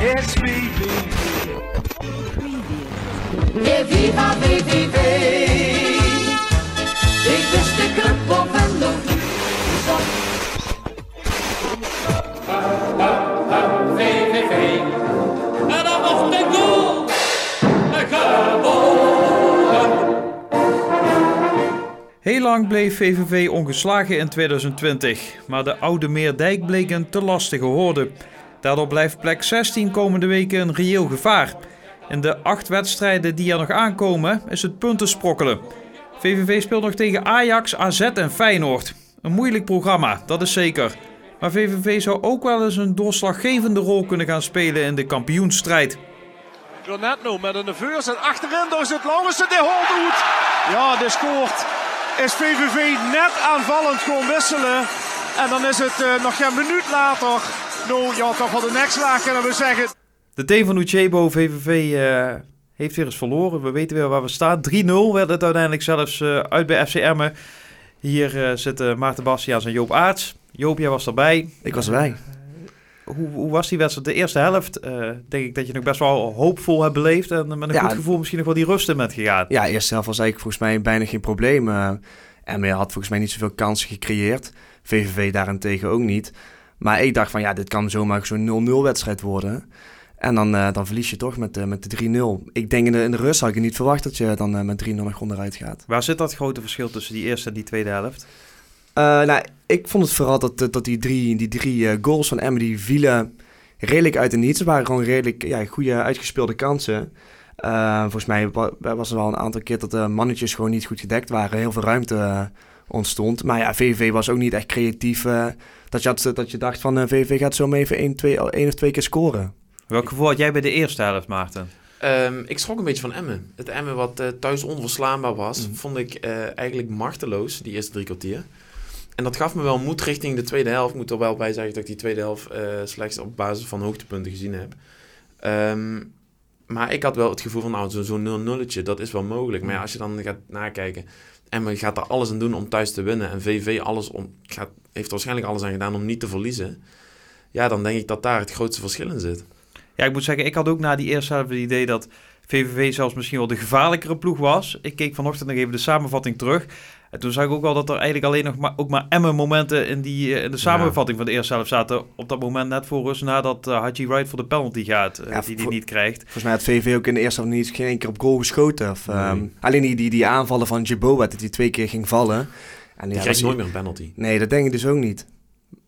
It's viva. Ik wist de club op en nog niet. Heel lang bleef VVV ongeslagen in 2020, maar de Oude Meerdijk bleek een te lastige hoorde. Daardoor blijft plek 16 komende weken een reëel gevaar. In de acht wedstrijden die er nog aankomen is het punten sprokkelen. VVV speelt nog tegen Ajax, AZ en Feyenoord. Een moeilijk programma, dat is zeker. Maar VVV zou ook wel eens een doorslaggevende rol kunnen gaan spelen in de kampioensstrijd. Granetno met een nerveus en achterin daar zit Laurensen die doet. Ja, die scoort. Is VVV net aanvallend gewoon wisselen. En dan is het eh, nog geen minuut later. Nou, ja, toch wel de nekslaag kunnen we zeggen. De team van Uchebo VVV eh, heeft weer eens verloren. We weten weer waar we staan. 3-0 werd het uiteindelijk zelfs eh, uit bij FC Emmen. Hier eh, zitten Maarten Bastiaans en Joop Aarts. Joop, jij was erbij. Ik was erbij. Hoe, hoe was die wedstrijd? De eerste helft eh, denk ik dat je nog best wel hoopvol hebt beleefd. En met een Ja. goed gevoel misschien nog wel die rust in bent gegaan. Ja, eerste helft was eigenlijk volgens mij bijna geen probleem. eh en had volgens mij niet zoveel kansen gecreëerd. VVV daarentegen ook niet. Maar ik dacht van ja, dit kan zomaar zo'n 0-0 wedstrijd worden. En dan, eh, dan verlies je toch met, eh, met de 3-0. Ik denk in de, in de rust had ik niet verwacht dat je dan eh, met 3-0 nog onderuit gaat. Waar zit dat grote verschil tussen die eerste en die tweede helft? Nou, ik vond het vooral dat, dat die drie, die drie goals van Emmen, die vielen redelijk uit de niets. Het waren gewoon redelijk ja, goede uitgespeelde kansen. Volgens mij wa- was er wel een aantal keer dat de mannetjes gewoon niet goed gedekt waren. Heel veel ruimte ontstond. Maar ja, VVV was ook niet echt creatief. eh, dat, je had, dat je dacht van eh, VVV gaat zo maar even één, twee, één of twee keer scoren. Welk gevoel had jij bij de eerste helft, Maarten? Ehm, ik schrok een beetje van Emmen. Het Emmen wat eh, thuis onverslaanbaar was, Mhm. vond ik eh, eigenlijk machteloos, die eerste drie kwartier. En dat gaf me wel moed richting de tweede helft. Ik moet er wel bij zeggen dat ik die tweede helft eh, slechts op basis van hoogtepunten gezien heb. Ehm, maar ik had wel het gevoel van, nou, zo'n zo 0-0'tje, dat is wel mogelijk. Maar ja, als je dan gaat nakijken, Emmen gaat er alles aan doen om thuis te winnen. En VV alles om, gaat, heeft waarschijnlijk alles aan gedaan om niet te verliezen. Ja, dan denk ik dat daar het grootste verschil in zit. Ja, ik moet zeggen, ik had ook na die eerste helft het idee dat VVV zelfs misschien wel de gevaarlijkere ploeg was. Ik keek vanochtend nog even de samenvatting terug. En toen zag ik ook al dat er eigenlijk alleen nog maar, ook maar Emmen momenten in, die, eh, in de samenvatting van de eerste helft zaten. Op dat moment net voor rust nadat uh, Haji Wright voor de penalty gaat, eh, Ja, die hij voor- niet krijgt. Volgens mij had VV ook in de eerste helft niet geen één keer op goal geschoten. Of, ehm, alleen die, die, die aanvallen van Jeboa, dat hij twee keer ging vallen. En Die ja, krijgt nooit meer een penalty. Nee, dat denk ik dus ook niet.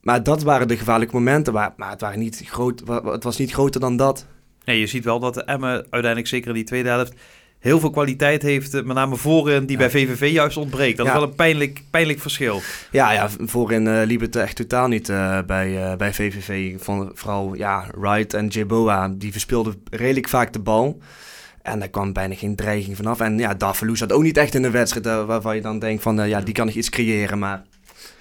Maar dat waren de gevaarlijke momenten. Maar, maar het, waren niet groot, het was niet groter dan dat. Nee, je ziet wel dat de Emmen uiteindelijk zeker in die tweede helft heel veel kwaliteit heeft. eh, Met name voorin die Ja. bij VVV juist ontbreekt. Dat is wel een pijnlijk, pijnlijk verschil. Ja, ja voorin eh, liep het echt totaal niet eh, bij, eh, bij VVV. Ik vond vooral ja, Wright en Jeboa, die verspeelden redelijk vaak de bal. En daar kwam bijna geen dreiging vanaf. En ja, Dafeloes zat ook niet echt in de wedstrijd waarvan je dan denkt van... ja, die kan nog iets creëren, maar...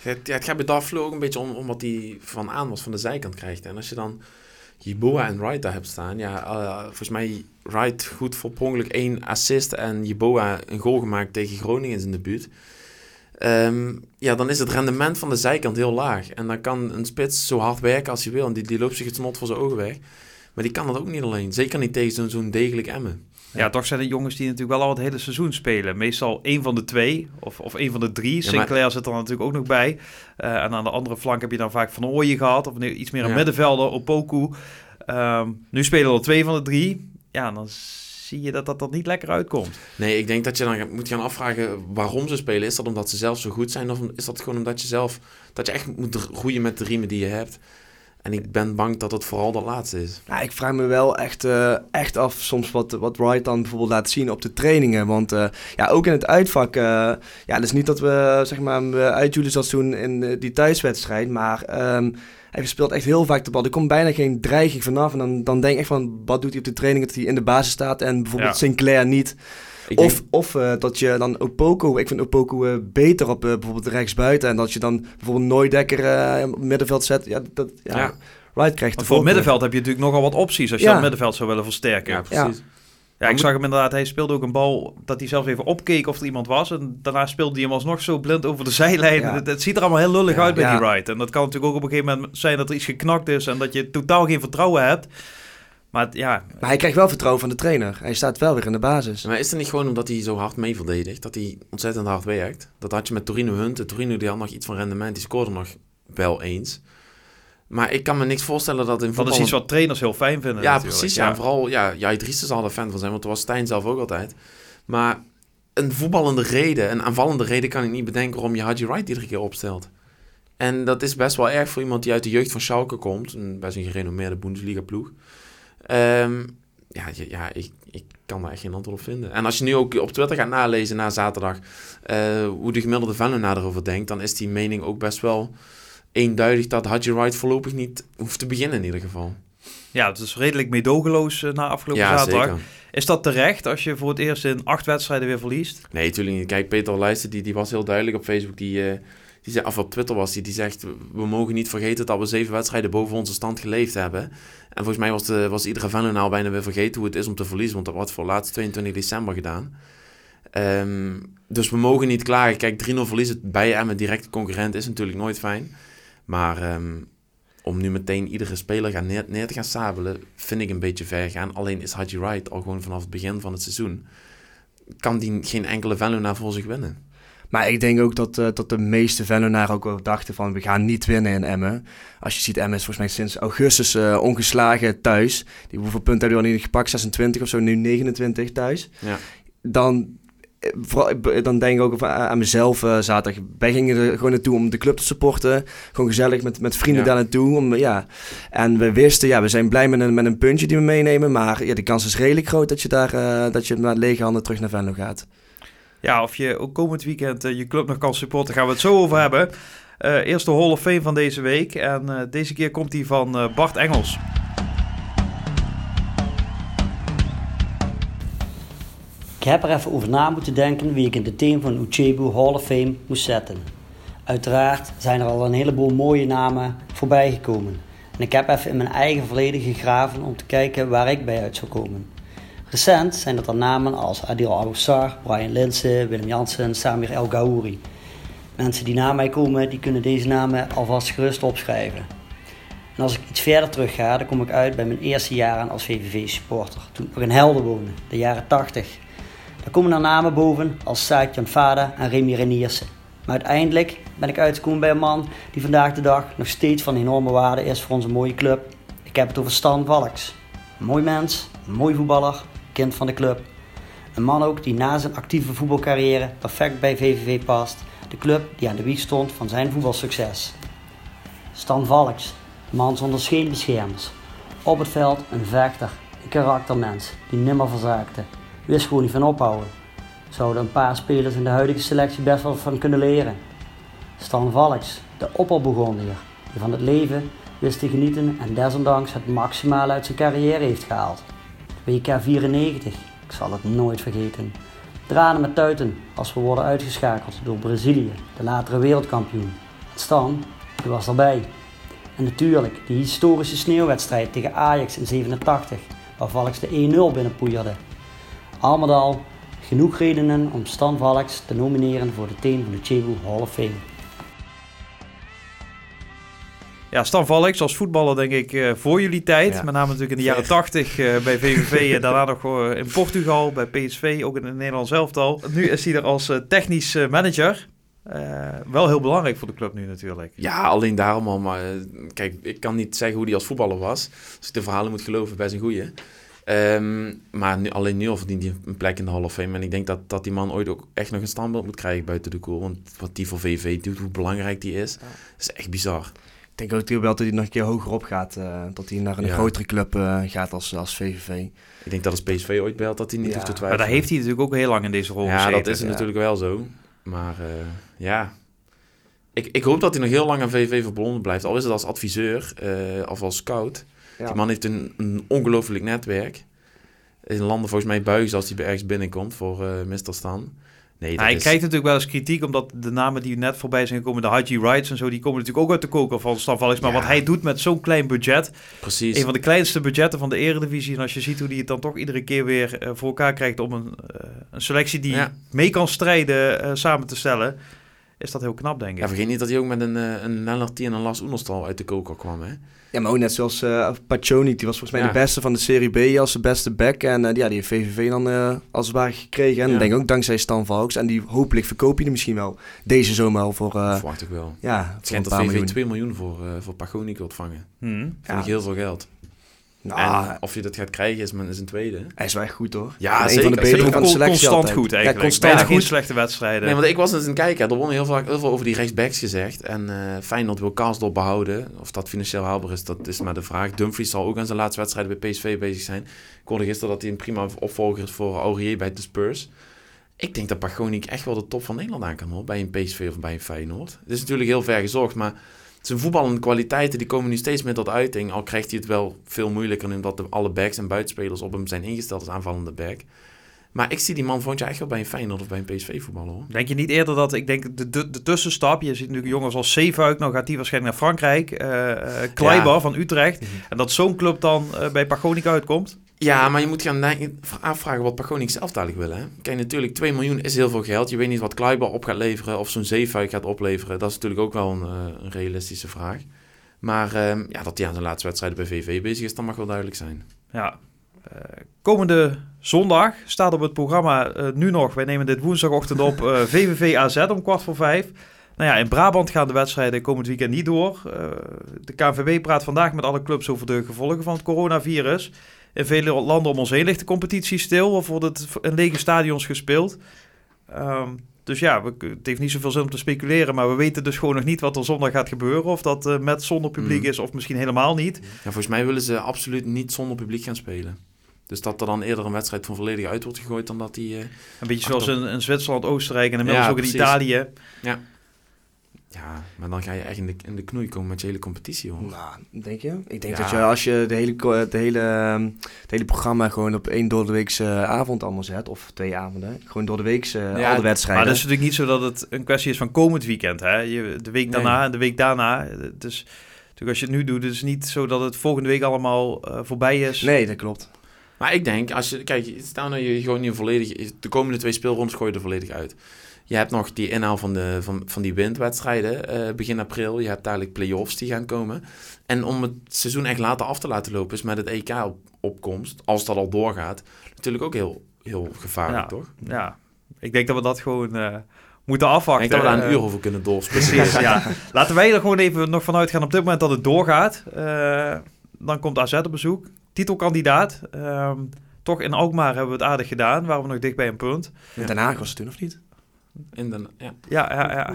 Het, ja, het gaat bij Darflo ook een beetje om, om wat hij van aan was van de zijkant krijgt. En als je dan Jeboa en Wright daar hebt staan. Ja, eh, volgens mij Wright goed voor per ongeluk één assist en Jeboa een goal gemaakt tegen Groningen in zijn debuut. Ehm, ja, dan is het rendement van de zijkant heel laag. En dan kan een spits zo hard werken als hij wil. En die, die loopt zich het snot voor zijn ogen weg. Maar die kan dat ook niet alleen. Zeker niet tegen zo'n degelijk Emmen. Ja, toch zijn het jongens die natuurlijk wel al het hele seizoen spelen. Meestal één van de twee of, of één van de drie. Ja, maar- Sinclair zit er natuurlijk ook nog bij. Eh, en aan de andere flank heb je dan vaak Van Ooyen gehad. Of iets meer een Ja. middenvelder, Opoku. Ehm, nu spelen er twee van de drie. Ja, dan zie je dat dat er niet lekker uitkomt. Nee, ik denk dat je dan moet gaan afvragen waarom ze spelen. Is dat omdat ze zelf zo goed zijn? Of is dat gewoon omdat je zelf... Dat je echt moet groeien met de riemen die je hebt? En ik ben bang dat het vooral dat laatste is. Ja, ik vraag me wel echt, eh, echt af soms wat, wat Wright dan bijvoorbeeld laat zien op de trainingen. Want eh, ja, ook in het uitvak. eh ja, het is niet dat we zeg maar uitjoelen zoals toen in die thuiswedstrijd. Maar ehm, hij speelt echt heel vaak de bal. Er komt bijna geen dreiging vanaf. En dan, dan denk ik echt van, wat doet hij op de training dat hij in de basis staat en bijvoorbeeld Ja. Sinclair niet. Ik Of, denk- of eh, dat je dan Opoko, ik vind Opoko eh, beter op eh, bijvoorbeeld rechtsbuiten. En dat je dan bijvoorbeeld Nooidekker eh op het middenveld zet. Ja, dat, ja, Ja. Wright krijgt Want voor het middenveld heb je natuurlijk nogal wat opties als je Ja. dat middenveld zou willen versterken. ja, Ja, precies. ik zag hem inderdaad. Hij speelde ook een bal dat hij zelfs even opkeek of er iemand was. En daarna speelde hij hem alsnog zo blind over de zijlijn. Ja. Het, het ziet er allemaal heel lullig Ja. uit bij Ja. die Wright. En dat kan natuurlijk ook op een gegeven moment zijn dat er iets geknakt is en dat je totaal geen vertrouwen hebt. Maar het- ja, Maar hij krijgt wel vertrouwen van de trainer. Hij staat wel weer in de basis. Maar is het niet gewoon omdat hij zo hard mee verdedigt, dat hij ontzettend hard werkt? Dat had je met Torino Hunt. Torino die had nog iets van rendement, die scoorde nog wel eens. Maar ik kan me niks voorstellen dat in dat voetbal... is iets wat trainers heel fijn vinden. Ja, natuurlijk. precies. Ja. En vooral, ja, Jai Driessen zal er fan van zijn, want daar was Stijn zelf ook altijd. Maar een voetballende reden, een aanvallende reden kan ik niet bedenken waarom je Haji Wright iedere keer opstelt. En dat is best wel erg voor iemand die uit de jeugd van Schalke komt. Een best een gerenommeerde Bundesliga-ploeg. Ehm, ja, ja, ik, ik kan daar echt geen antwoord op vinden. En als je nu ook op Twitter gaat nalezen na zaterdag... eh, hoe de gemiddelde Venlonaar erover denkt... dan is die mening ook best wel eenduidig... dat Haji Wright voorlopig niet hoeft te beginnen in ieder geval. Ja, het is redelijk meedogenloos eh, na afgelopen Ja, zaterdag. zeker. Is dat terecht als je voor het eerst in acht wedstrijden weer verliest? Nee, natuurlijk niet. Kijk, Peter Leijsten, die, die was heel duidelijk op Facebook. Die, eh, die zei, of op Twitter was die, die zegt... We mogen niet vergeten dat we zeven wedstrijden boven onze stand geleefd hebben. En volgens mij was, de, was iedere Venlo bijna weer vergeten hoe het is om te verliezen. Want dat wordt voor laatst 22 december gedaan. Ehm, dus we mogen niet klagen. Kijk, 3-0 verliezen bij Emmen, directe concurrent, is natuurlijk nooit fijn. Maar ehm, om nu meteen iedere speler gaan neer, te gaan sabelen, vind ik een beetje ver gaan. Alleen is Haji Wright al gewoon vanaf het begin van het seizoen... kan die geen enkele Venlo voor zich winnen. Maar ik denk ook dat, eh, dat de meeste Vennonaren ook wel dachten van we gaan niet winnen in Emmen. Als je ziet, Emmen is volgens mij sinds augustus eh, ongeslagen thuis. Die, hoeveel punten hebben die al niet gepakt? 26 of zo, nu 29 thuis. Ja. Dan, eh, vooral, dan denk ik ook aan, mezelf zaterdag. Wij gingen er gewoon naartoe om de club te supporten. Gewoon gezellig met, met vrienden Ja. daar naartoe. Om, ja. En we wisten, ja, we zijn blij met een, met een puntje die we meenemen. Maar ja, de kans is redelijk groot dat je daar dat je met lege handen terug naar Venlo gaat. Ja, of je ook komend weekend eh, je club nog kan supporten, gaan we het zo over hebben. Eh eerste Hall of Fame van deze week. En eh, deze keer komt die van Bart Engels. Ik heb er even over na moeten denken wie ik in de team van Uchebu Hall of Fame moest zetten. Uiteraard zijn er al een heleboel mooie namen voorbij gekomen. En ik heb even in mijn eigen verleden gegraven om te kijken waar ik bij uit zou komen. Recent zijn dat dan namen als Adil Al-Oussar, Brian Linsen, Willem Jansen, Samir El Gaouri. Mensen die na mij komen, die kunnen deze namen alvast gerust opschrijven. En als ik iets verder terug ga, dan kom ik uit bij mijn eerste jaren als VVV-supporter. Toen ik nog in Helden woonde, de jaren 80. Daar komen er namen boven als Saatjan Fada en Remy Reniersen. Maar uiteindelijk ben ik uitgekomen bij een man die vandaag de dag nog steeds van enorme waarde is voor onze mooie club. Ik heb het over Stan Valks. Mooi mens, mooi voetballer, van de club. Een man ook die na zijn actieve voetbalcarrière perfect bij VVV past. De club die aan de wieg stond van zijn voetbalsucces. Stan Valks, man zonder scheenbeschermers. Op het veld een vechter, een karaktermens die nimmer verzaakte. Wist gewoon niet van ophouden. Zouden een paar spelers in de huidige selectie best wel van kunnen leren. Stan Valks, de opperbegonier, die van het leven wist te genieten en desondanks het maximale uit zijn carrière heeft gehaald. WK 94, ik zal het nooit vergeten. Tranen met tuiten als we worden uitgeschakeld door Brazilië, de latere wereldkampioen. Stan, die was erbij. En natuurlijk die historische sneeuwwedstrijd tegen Ajax in 87, waar Valks de 1-0 binnenpoeierde. Al met al genoeg redenen om Stan Valks te nomineren voor de team van de Chebu Hall of Fame. Ja, Stan Valks als voetballer denk ik eh, voor jullie tijd. Ja. Met name natuurlijk in de jaren 80 eh, bij VVV en daarna nog eh, in Portugal, bij PSV, ook in het Nederlands elftal. Nu is hij er als technisch manager. Wel heel belangrijk voor de club nu natuurlijk. Ja, alleen daarom al. Maar kijk, ik kan niet zeggen hoe hij als voetballer was. Als ik de verhalen moet geloven, best een goeie. Ehm, maar nu, alleen nu al verdient hij een plek in de Hall of Fame. En ik denk dat, dat die man ooit ook echt nog een standbeeld moet krijgen buiten de koel. Want wat die voor VV doet, hoe belangrijk die is, is echt bizar. Ik denk ook wel dat hij nog een keer hoger op gaat. eh, dat hij naar een Ja. grotere club eh, gaat als, als VVV. Ik denk dat als PSV ooit belt, dat hij niet Ja. hoeft te Maar twijfelen. daar heeft hij natuurlijk ook heel lang in deze rol Ja, gezeten. dat is ja. natuurlijk wel zo. Maar eh, ja, ik, ik hoop dat hij nog heel lang aan VV verbonden blijft. Al is het als adviseur eh, of als scout. Ja. Die man heeft een, een ongelooflijk netwerk. In landen volgens mij buigen als hij bij ergens binnenkomt voor eh Mr. Stan. Nee, hij is... krijgt natuurlijk wel eens kritiek, omdat de namen die net voorbij zijn gekomen, de Haji Wrights en zo, die komen natuurlijk ook uit de koker van Stan Valks. Maar Ja. wat hij doet met zo'n klein budget, Precies. een van de kleinste budgetten van de eredivisie. En als je ziet hoe hij het dan toch iedere keer weer eh, voor elkaar krijgt om een, eh, een selectie die Ja. mee kan strijden eh, samen te stellen. is dat heel knap, denk ik. Ja, vergeet niet dat hij ook met een, een en een Lars Oenerstal uit de koker kwam, hè? Ja, maar ook net zoals Paccioni, die was volgens mij Ja. de beste van de Serie B als de beste back. En eh, ja, die heeft VVV dan eh, als het ware gekregen. En Ja. ik denk ook dankzij Stan Valks. En die hopelijk verkoop je die misschien wel deze zomer al voor, eh, Verwacht ik wel. ja, Het schijnt dat paar VV miljoen. 2 miljoen voor, eh voor Pagoni wilt vangen. Hmm. Vind Ja. ik heel veel geld. Nou, en of je dat gaat krijgen is, is een tweede. hij is wel echt goed hoor. Ja, een zeker. van de betere van de Con- selectie constant altijd. goed eigenlijk. Ja, constant Bijna geen goed. slechte wedstrijden. Nee, want ik was eens aan het kijken. Er worden heel, vaak, heel veel over die rechtsbacks gezegd. En eh Feyenoord wil Karsdorp behouden. Of dat financieel haalbaar is, dat is maar de vraag. Dumfries zal ook aan zijn laatste wedstrijd bij PSV bezig zijn. Ik hoorde gisteren dat hij een prima opvolger is voor Aurier bij de Spurs. Ik denk dat Pagoni echt wel de top van Nederland aan kan hoor. Bij een PSV of bij een Feyenoord. Het is natuurlijk heel ver gezocht, maar... Zijn voetballende kwaliteiten die komen nu steeds meer tot uiting. Al krijgt hij het wel veel moeilijker omdat de, alle backs en buitenspelers op hem zijn ingesteld als aanvallende back. Maar ik zie die man volgend jaar echt wel bij een Feyenoord of bij een PSV voetballen hoor. Denk je niet eerder dat, ik denk de, de, de tussenstap, je ziet natuurlijk jongens als Zeefuik, nou gaat die waarschijnlijk naar Frankrijk, eh, Kleiber Ja. van Utrecht, Mhm. en dat zo'n club dan eh, bij Pagonica uitkomt? Ja, maar je moet gaan denken- afvragen wat Pagonic zelf dadelijk wil. Hè? Kijk, natuurlijk 2 miljoen is heel veel geld. Je weet niet wat Kleiber op gaat leveren of zo'n Zeefuik gaat opleveren. Dat is natuurlijk ook wel een, eh, een realistische vraag. Maar ehm, ja, dat hij aan zijn laatste wedstrijd bij VV bezig is, dat mag wel duidelijk zijn. Ja. Eh, komende zondag staat op het programma eh, nu nog, wij nemen dit woensdagochtend op, VVV AZ om kwart voor vijf. Nou ja, in Brabant gaan de wedstrijden komend weekend niet door. De KNVB praat vandaag met alle clubs over de gevolgen van het coronavirus. In vele landen om ons heen ligt de competitie stil of wordt het in lege stadions gespeeld. Ehm, dus ja, we, het heeft niet zoveel zin om te speculeren, maar we weten dus gewoon nog niet wat er zondag gaat gebeuren. Of dat eh, met zonder publiek Mm. is of misschien helemaal niet. Ja, volgens mij willen ze absoluut niet zonder publiek gaan spelen. Dus dat er dan eerder een wedstrijd van volledig uit wordt gegooid dan dat die... eh, Een beetje zoals in, in Zwitserland, Oostenrijk en inmiddels Ja, ook in precies. Italië. ja, maar dan ga je echt in de, in de knoei komen met je hele competitie, hoor. Nou, denk je? Ik denk Ja. dat je als je de hele, het hele, ehm, het hele programma gewoon op één door de weekse avond allemaal zet, of twee avonden, gewoon door de weekse Ja, al de Maar wedstrijden. het is natuurlijk niet zo dat het een kwestie is van komend weekend. Hè? Je, de week daarna en de week daarna. Dus natuurlijk als je het nu doet, is het niet zo dat het volgende week allemaal eh, voorbij is. Nee, dat klopt. Maar ik denk, als je, kijk, staan nou je gewoon niet volledig, de komende twee speelrondes gooi je er volledig uit. Je hebt nog die inhaal van, de, van, van die windwedstrijden eh, begin april. Je hebt dadelijk play-offs die gaan komen. En om het seizoen echt later af te laten lopen, is met het EK op, opkomst, als dat al doorgaat, natuurlijk ook heel, heel gevaarlijk, Ja. toch? Ja, ik denk dat we dat gewoon eh, moeten Ik afwachten. denk dat we daar een Eh, uur over kunnen doorspelen. Precies, ja. Laten wij er gewoon even nog vanuit gaan op dit moment dat het doorgaat. Eh, dan komt AZ op bezoek. Titelkandidaat. Ehm, toch in Alkmaar hebben we het aardig gedaan. Waren we nog dicht bij een punt. Ja. Den Haag was het toen of niet? In de, ja. Ja, ja, ja.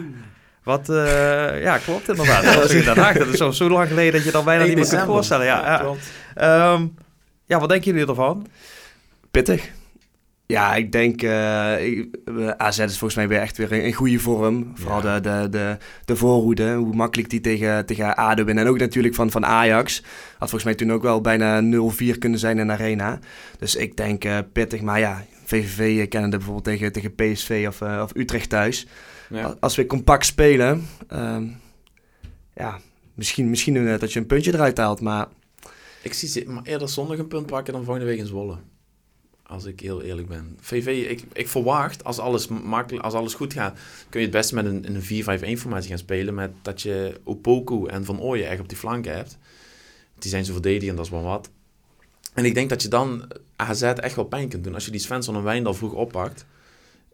Wat, eh, ja, klopt inderdaad. Dat was in Den Haag. Dat is zo, zo lang geleden dat je dan bijna niet meer kunt voorstellen. Ja, ja. klopt. Ehm, ja, wat denken jullie ervan? Pittig. Ja, ik denk, eh, ik- eh, AZ is volgens mij weer echt weer in, in goede vorm. Vooral Ja. de, de, de, de voorhoede, hoe makkelijk die tegen, tegen ADO winnen. En ook natuurlijk van, van Ajax. Had volgens mij toen ook wel bijna 0-4 kunnen zijn in de arena. Dus ik denk eh, pittig. Maar ja, VVV eh, kennen bijvoorbeeld tegen, tegen PSV of, eh, of Utrecht thuis. Ja. Als we compact spelen, ehm, ja, misschien, misschien dat je een puntje eruit haalt. Maar Ik zie ze maar eerder zondag een punt pakken dan volgende week in Zwolle. Als ik heel eerlijk ben. VV, ik, ik verwacht, als alles, makkelijk, als alles goed gaat, kun je het beste met een, een 4-5-1 formatie gaan spelen. Met dat je Opoku en Van Ooyen echt op die flanken hebt. Die zijn zo verdedigend, dat is wel wat. En ik denk dat je dan AZ echt wel pijn kunt doen. Als je die Svensson en Wijndal vroeg oppakt.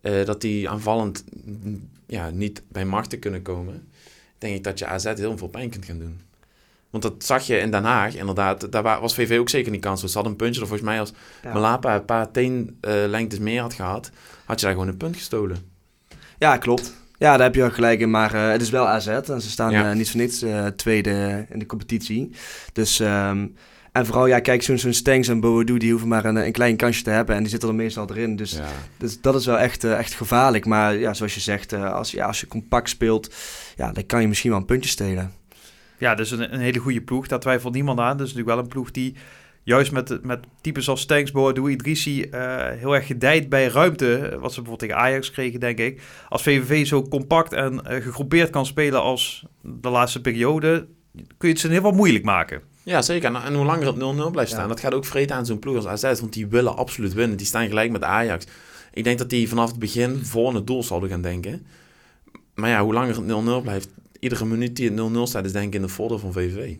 eh, dat die aanvallend mm, ja, niet bij machten kunnen komen. Denk ik dat je AZ heel veel pijn kunt gaan doen. Want dat zag je in Den Haag, inderdaad. Daar wa- was VV ook zeker niet kans. Ze hadden een puntje er volgens mij als Ja. Malapa een paar teenlengtes meer had gehad, had je daar gewoon een punt gestolen. Ja, klopt. Ja, daar heb je wel gelijk in. Maar eh, het is wel AZ. En ze staan Ja. eh, niet voor niets eh, tweede in de competitie. Dus, ehm, en vooral, ja, kijk, zo'n zo'n Stengs en Boadu, die hoeven maar een, een klein kansje te hebben. En die zitten er meestal erin. Dus, ja. dus dat is wel echt, eh, echt gevaarlijk. Maar ja, zoals je zegt, eh, als, ja, als je compact speelt, ja, dan kan je misschien wel een puntje stelen. Ja, dus een, een hele goede ploeg. Daar twijfelt niemand aan. Dus natuurlijk wel een ploeg die juist met, met types als Stanks, Boadu, Idrissi eh, heel erg gedijt bij ruimte. Wat ze bijvoorbeeld tegen Ajax kregen, denk ik. Als VVV zo compact en eh, gegroepeerd kan spelen als de laatste periode, kun je het ze ieder geval moeilijk maken. Ja, zeker. En, en hoe langer het 0-0 blijft staan, Ja. dat gaat ook vreten aan zo'n ploeg als AZ. Want die willen absoluut winnen. Die staan gelijk met Ajax. Ik denk dat die vanaf het begin voor het doel zouden gaan denken. maar ja, hoe langer het 0-0 blijft, iedere minuut die het 0-0 staat, is denk ik in de voordeel van VVV.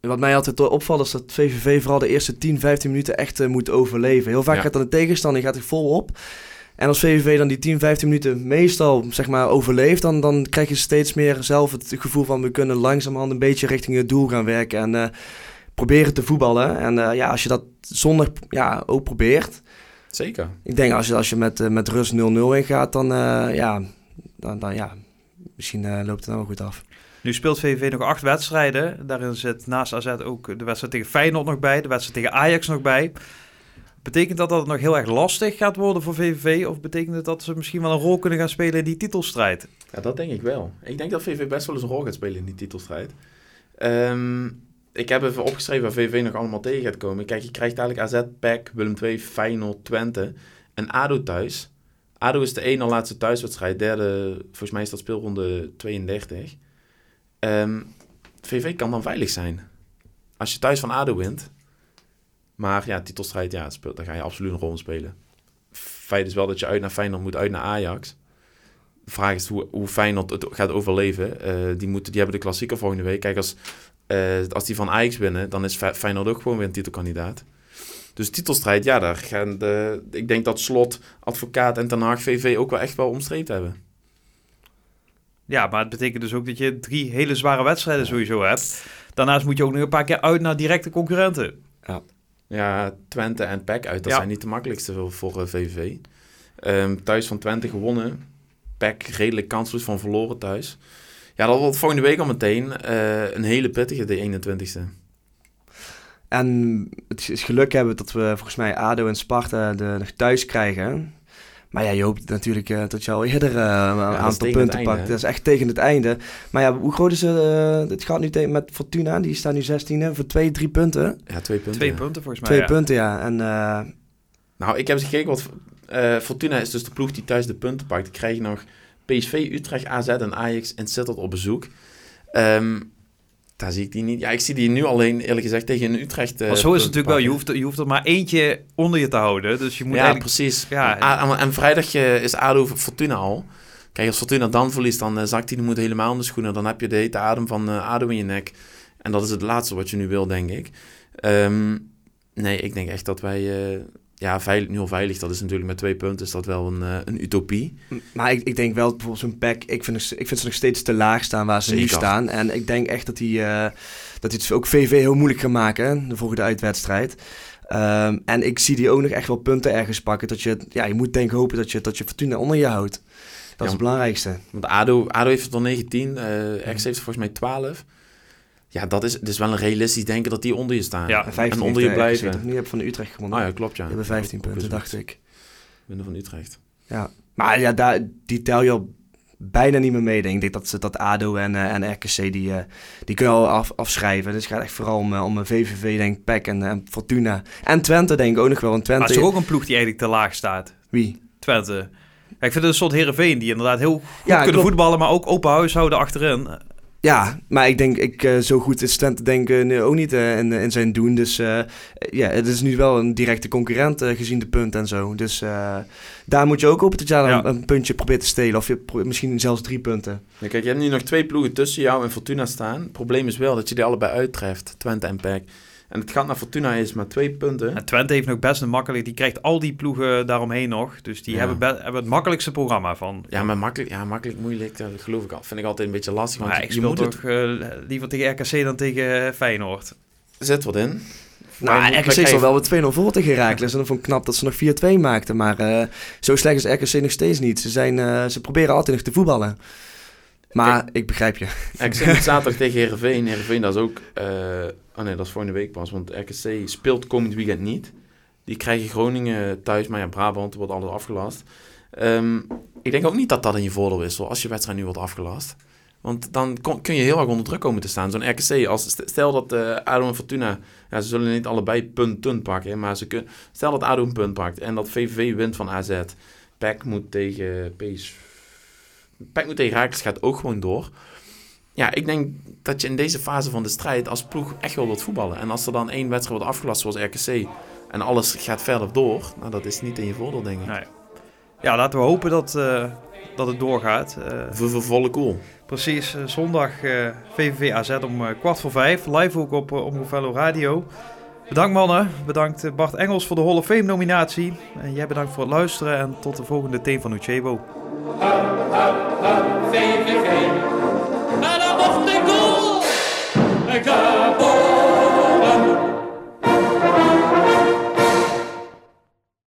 Wat mij altijd opvalt is dat VVV vooral de eerste 10, 15 minuten echt eh, moet overleven. Heel vaak Ja. gaat dan de tegenstander die gaat er vol op. En als VVV dan die 10, 15 minuten meestal zeg maar, overleeft, dan, dan krijg je steeds meer zelf het gevoel van we kunnen langzamerhand een beetje richting het doel gaan werken en eh, proberen te voetballen. En eh, ja, als je dat zondag ja, ook probeert, Zeker. ik denk als je, als je met, eh, met rust 0-0 ingaat, dan, eh, ja, dan, dan ja, misschien loopt het dan wel goed af. Nu speelt VVV nog acht wedstrijden. Daarin zit naast AZ ook de wedstrijd tegen Feyenoord nog bij. De wedstrijd tegen Ajax nog bij. Betekent dat dat het nog heel erg lastig gaat worden voor VVV? Of betekent het dat ze misschien wel een rol kunnen gaan spelen in die titelstrijd? Ja, dat denk ik wel. Ik denk dat VV best wel eens een rol gaat spelen in die titelstrijd. Ehm, ik heb even opgeschreven waar VV nog allemaal tegen gaat komen. Kijk, je krijgt eigenlijk AZ, PEC, Willem II, Feyenoord, Twente en ADO thuis. ADO is de ene laatste thuiswedstrijd. Derde, volgens mij is dat speelronde 32. Ehm, VV kan dan veilig zijn. Als je thuis van ADO wint. Maar ja, titelstrijd, ja, speelt, daar ga je absoluut een rol in spelen. Feit is wel dat je uit naar Feyenoord moet, uit naar Ajax. De vraag is hoe, hoe Feyenoord het gaat overleven. Eh, die, moeten, die hebben de klassieker volgende week. Kijk, als, eh, als die van Ajax winnen, dan is Fe- Feyenoord ook gewoon weer een titelkandidaat. Dus titelstrijd, ja, daar gaan de, ik denk dat Slot, Advocaat en Ten Haag VV ook wel echt wel omstreept hebben. Ja, maar het betekent dus ook dat je drie hele zware wedstrijden sowieso hebt. Daarnaast moet je ook nog een paar keer uit naar directe concurrenten. Ja, Twente en PEC uit, dat Ja. zijn niet de makkelijkste voor, voor eh, VVV. Ehm, thuis van Twente gewonnen. PEC redelijk kansloos van verloren thuis. Ja, dat wordt volgende week al meteen eh, een hele pittige, de 21ste. En het is geluk hebben dat we volgens mij ADO en Sparta de, nog thuis krijgen. Maar ja, je hoopt natuurlijk eh, dat je al eerder eh, een aantal punten pakt. Dat is echt tegen het einde. Maar ja, hoe groot is het? eh, het gaat nu tegen met Fortuna, die staat nu 16e voor twee, drie punten. Ja, twee punten. Twee ja. punten volgens mij. Twee ja. punten, ja. En eh, Nou, ik heb eens gekeken wat... eh, Fortuna is dus de ploeg die thuis de punten pakt. Die krijgen nog PSV, Utrecht, AZ en Ajax en Sittard op bezoek. Ehm, daar zie ik die niet. Ja, ik zie die nu alleen, eerlijk gezegd, tegen Utrecht. eh, Maar zo is het natuurlijk wel. Je hoeft, je hoeft er maar eentje onder je te houden. Dus je moet ja, precies. Ja, Ja, en, en vrijdag eh, is ADO Fortuna al. Kijk, als Fortuna dan verliest, dan eh, zakt hij de moed helemaal in de schoenen. Dan heb je de hete adem van eh ADO in je nek. En dat is het laatste wat je nu wil, denk ik. Ehm, nee, ik denk echt dat wij... ja, veilig, nu al veilig, dat is natuurlijk met twee punten, is dat wel een, eh, een utopie. Maar ik, ik denk wel, bijvoorbeeld zo'n pack, ik vind, ik vind ze nog steeds te laag staan waar ze nu Zeker. staan. En ik denk echt dat hij eh, dat hij het ook VV heel moeilijk gaat maken, hè, de volgende uitwedstrijd. Ehm, en ik zie die ook nog echt wel punten ergens pakken. Dat je, ja, je moet denk ik hopen dat je, dat je Fortuna onder je houdt. Dat Ja. is het belangrijkste. Want ADO, ADO heeft het al 19, eh RX heeft volgens mij 12. Ja, dat is, dus wel een realistisch denken dat die onder je staan. Ja, En 15 en onder je blijven. toch? Nu heb je van Utrecht gewonnen. Ah ja, klopt ja. Die hebben 15 Ook- ook punten, dacht ik. Winnen van Utrecht. Ja. Maar ja, daar, die tel je al bijna niet meer mee. denk Ik denk dat, ze- dat ADO en, eh, en RKC die, eh, die kunnen al af, afschrijven. Dus het gaat echt vooral om, eh, om een VVV, denk ik, PEC en, en Fortuna. En Twente denk ik ook nog wel. Een Maar het Twente... is toch ook een ploeg die eigenlijk te laag staat. Wie? Twente. Ja, ik vind het een soort Heerenveen die inderdaad heel goed Ja, kunnen klopt. voetballen, maar ook open huis houden achterin. Ja, maar ik denk, ik, eh, zo goed is Twente denk ik eh, ook niet eh, in, in zijn doen. Dus eh, ja, het is nu wel een directe concurrent gezien de punt en zo. Dus eh, daar moet je ook op dat je daar Ja. een, een puntje probeert te stelen. Of je misschien zelfs drie punten. Ja, kijk, je hebt nu nog twee ploegen tussen jou en Fortuna staan. Het probleem is wel dat je die allebei uittreft, Twente en PEC. En het gaat naar Fortuna is maar twee punten. En Twente heeft nog best een makkelijk, die krijgt al die ploegen daaromheen nog. Dus die Ja. hebben, be- hebben het makkelijkste programma van. Ja, maar makkelijk, ja, makkelijk moeilijk, dat geloof ik al. Vind ik altijd een beetje lastig. Want Maar ik je speel moet toch eh, liever tegen RKC dan tegen Feyenoord. het, zet wat in. Nou, RKC is al wel met 2-0 voor tegen Herakles. En dan vond ik knap dat ze nog 4-2 maakten. Maar eh, zo slecht is RKC nog steeds niet. Ze, zijn, eh, ze proberen altijd nog te voetballen. Maar ik begrijp je. RKC zaterdag tegen Heerenveen. Heerenveen, dat is ook... oh nee, dat is volgende week pas. Want RKC speelt komend weekend niet. Die krijgen Groningen thuis. Maar ja, Brabant wordt alles afgelast. Ehm, ik denk ook niet dat dat in je voordeel is. Hoor, als je wedstrijd nu wordt afgelast. Want dan kun je heel erg onder druk komen te staan. Zo'n RKC, als, st- stel dat eh ADO en Fortuna... Ja, ze zullen niet allebei punten pakken. Maar ze kun, stel dat ADO een punt pakt. En dat VVV wint van AZ. PEC moet tegen PSV... PEC moet tegen Raakles gaat ook gewoon door. Ja, ik denk dat je in deze fase van de strijd als ploeg echt wel wilt voetballen. En als er dan één wedstrijd wordt afgelast zoals RKC en alles gaat verder door, nou dat is niet in je voordeel denk ik. Nee. Ja, laten we hopen dat, eh, dat het doorgaat. Voor voor volle cool. precies, eh, zondag VVV AZ om kwart voor vijf. Live ook op uh, Omroep Radio. Bedankt mannen. Bedankt Bart Engels voor de Hall of Fame nominatie. En jij bedankt voor het luisteren en tot de volgende Team van Uchebo.